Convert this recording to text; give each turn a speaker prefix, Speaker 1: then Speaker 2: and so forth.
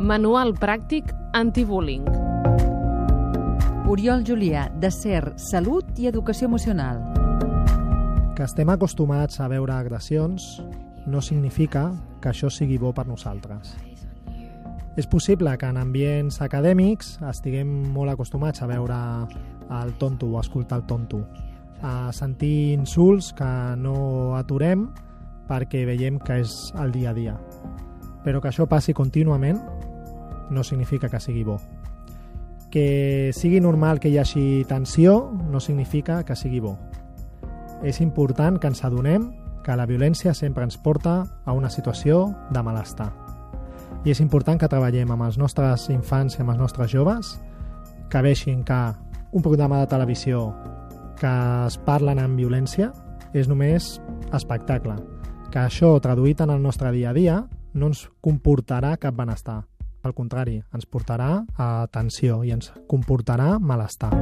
Speaker 1: Manual pràctic antibullying.
Speaker 2: Oriol Julià, de CER, Salut i Educació Emocional.
Speaker 3: Que estem acostumats a veure agressions no significa que això sigui bo per nosaltres. És possible que en ambients acadèmics estiguem molt acostumats a veure el tonto o a escoltar el tonto, a sentir insults que no aturem perquè veiem que és el dia a dia. Però que això passi contínuament no significa que sigui bo. Que sigui normal que hi hagi tensió no significa que sigui bo. És important que ens adonem que la violència sempre ens porta a una situació de malestar i és important que treballem amb els nostres infants i amb els nostres joves, que veixin que un programa de televisió que es parlen amb violència és només espectacle, que això traduït en el nostre dia a dia no ens comportarà cap benestar. Al contrari, ens portarà a tensió i ens comportarà malestar.